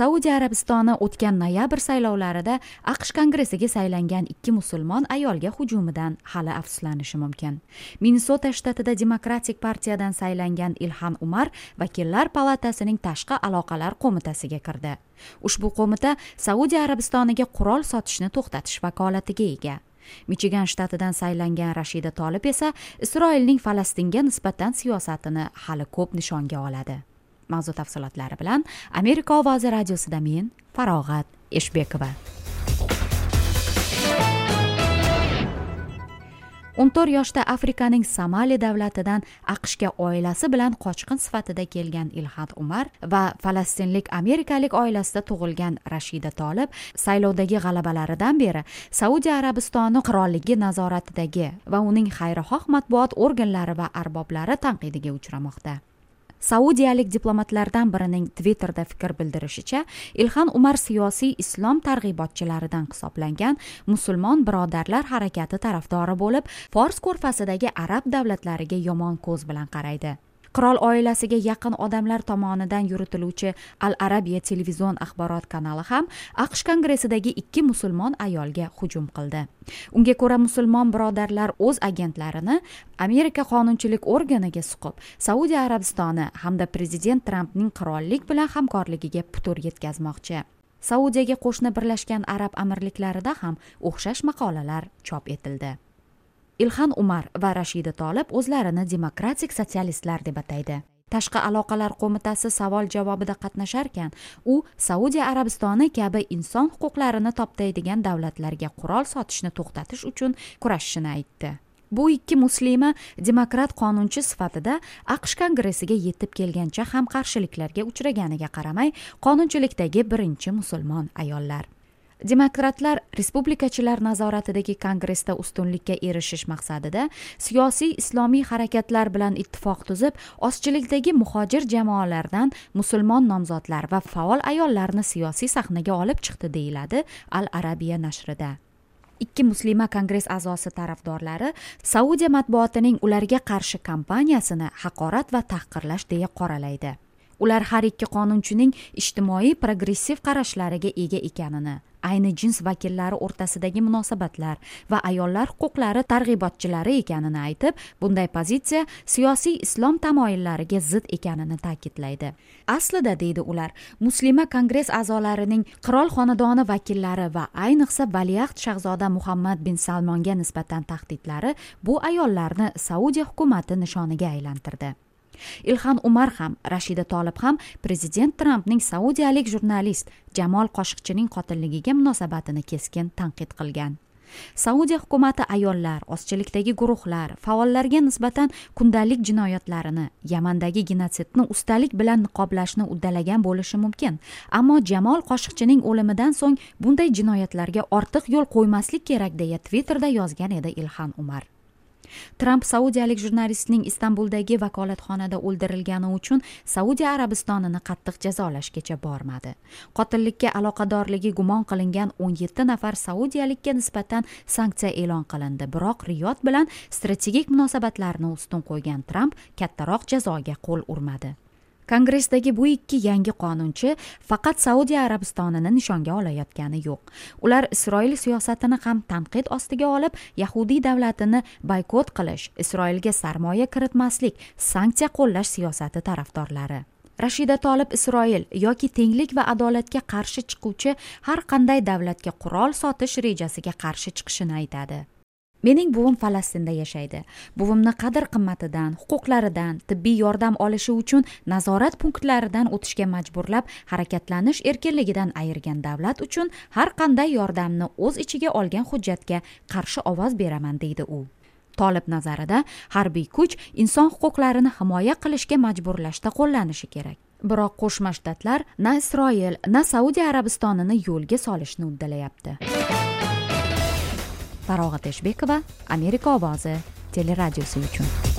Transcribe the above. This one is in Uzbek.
saudiya arabistoni o'tgan noyabr saylovlarida aqsh kongressiga saylangan ikki musulmon ayolga hujumidan hali afsuslanishi mumkin. Minnesota shtatida demokratik partiyadan saylangan ilhan umar vakillar palatasining tashqi aloqalar qo'mitasiga kirdi. Ushbu qo'mita saudiya arabistoniga qurol sotishni to'xtatish vakolatiga ega. Michigan shtatidan saylangan rashida tolib esa isroilning falastinga nisbatan siyosatini hali ko'p nishonga oladi. Mavzu tafsilotlari bilan amerika ovozi radiosida men farog'at eshbekova. O'n to'rt yoshda afrikaning somali davlatidan aqshga oilasi bilan qochqin sifatida kelgan ilhad umar va falastinlik amerikalik oilasida tug'ilgan rashida tolib saylovdagi g'alabalaridan beri saudiya arabistoni qirolligi nazoratidagi va uning xayrixoh matbuot organlari va arboblari tanqidiga uchramoqda. Saudiyalik diplomatlardan birining twitterda fikr bildirishicha ilhan umar siyosiy islom targ'ibotchilaridan hisoblangan musulmon birodarlar harakati tarafdori bo'lib fors ko'rfasidagi arab davlatlariga yomon ko'z bilan qaraydi. Qirol oilasiga yaqin odamlar tomonidan yuritiluvchi al arabiya televizion axborot kanali ham aqsh kongressidagi ikki musulmon ayolga hujum qildi. Unga ko'ra musulmon birodarlar o'z agentlarini amerika qonunchilik organiga suqib saudiya arabistoni hamda prezident trampning qirollik bilan hamkorligiga putur yetkazmoqchi. Saudiyaga qo'shni birlashgan arab amirliklarida ham o'xshash maqolalar chop etildi. Ilhan umar va rashida tolib o'zlarini demokratik sotsialistlar deb ataydi. Tashqi aloqalar qo'mitasi savol javobida qatnasharkan u saudiya arabistoni kabi inson huquqlarini toptaydigan davlatlarga qurol sotishni to'xtatish uchun kurashishini aytdi. Bu ikki muslima demokrat qonunchi sifatida aqsh kongressiga yetib kelgancha ham qarshiliklarga uchraganiga qaramay qonunchilikdagi birinchi musulmon ayollar. Demokratlar respublikachilar nazoratidagi kongressda ustunlikka erishish maqsadida siyosiy islomiy harakatlar bilan ittifoq tuzib ozchilikdagi muhojir jamoalardan musulmon nomzodlar va faol ayollarni siyosiy sahnaga olib chiqdi deyiladi al arabiya nashrida. Ikki muslima kongress a'zosi tarafdorlari saudiya matbuotining ularga qarshi kampaniyasini haqorat va tahqirlash deya qoralaydi. Ular har ikki qonunchining ijtimoiy progressiv qarashlariga ega ekanini ayni jins vakillari o'rtasidagi munosabatlar va ayollar huquqlari targ'ibotchilari ekanini aytib bunday pozitsiya siyosiy islom tamoyillariga zid ekanini ta'kidlaydi. Aslida deydi ular muslima kongress a'zolarining qirol xonadoni vakillari va ayniqsa valiahd shahzoda muhammad bin salmonga nisbatan tahdidlari bu ayollarni saudiya hukumati nishoniga aylantirdi. Ilhan umar ham rashida tolib ham prezident trampning saudiyalik jurnalist jamol qoshiqchining qotilligiga munosabatini keskin tanqid qilgan. Saudiya hukumati ayollar ozchilikdagi guruhlar faollarga nisbatan kundalik jinoyatlarini yamandagi genotsidni ustalik bilan niqoblashni uddalagan bo'lishi mumkin. Ammo jamol qoshiqchining o'limidan so'ng bunday jinoyatlarga ortiq yo'l qo'ymaslik kerak deya twitterda yozgan edi ilhan umar. Tramp saudiyalik jurnalistning istanbuldagi vakolatxonada o'ldirilgani uchun saudiya arabistonini qattiq jazolashgacha bormadi. Qotillikka aloqadorligi gumon qilingan o'n yetti nafar saudiyalikka nisbatan sanksiya e'lon qilindi. Biroq riyod bilan strategik munosabatlarni ustun qo'ygan tramp kattaroq jazoga qo'l urmadi. Kongressdagi bu ikki yangi qonunchi faqat saudiya arabistonini nishonga olayotgani yo'q. Ular isroil siyosatini ham tanqid ostiga olib yahudiy davlatini boykot qilish isroilga sarmoya kiritmaslik sanksiya qo'llash siyosati tarafdorlari. Rashida tolib isroil yoki tenglik va adolatga qarshi chiquvchi har qanday davlatga qurol sotish rejasiga qarshi chiqishini aytadi. Mening buvim falastinda yashaydi. Buvimni qadr qimmatidan huquqlaridan tibbiy yordam olishi uchun nazorat punktlaridan o'tishga majburlab harakatlanish erkinligidan ayirgan davlat uchun har qanday yordamni o'z ichiga olgan hujjatga qarshi ovoz beraman deydi u. Tolib nazarida harbiy kuch inson huquqlarini himoya qilishga majburlashda qo'llanishi kerak. Biroq qo'shma shtatlar na isroil na saudiya arabistonini yo'lga solishni uddalayapti. Farog'at eshbekova amerika ovozi teleradiosi uchun.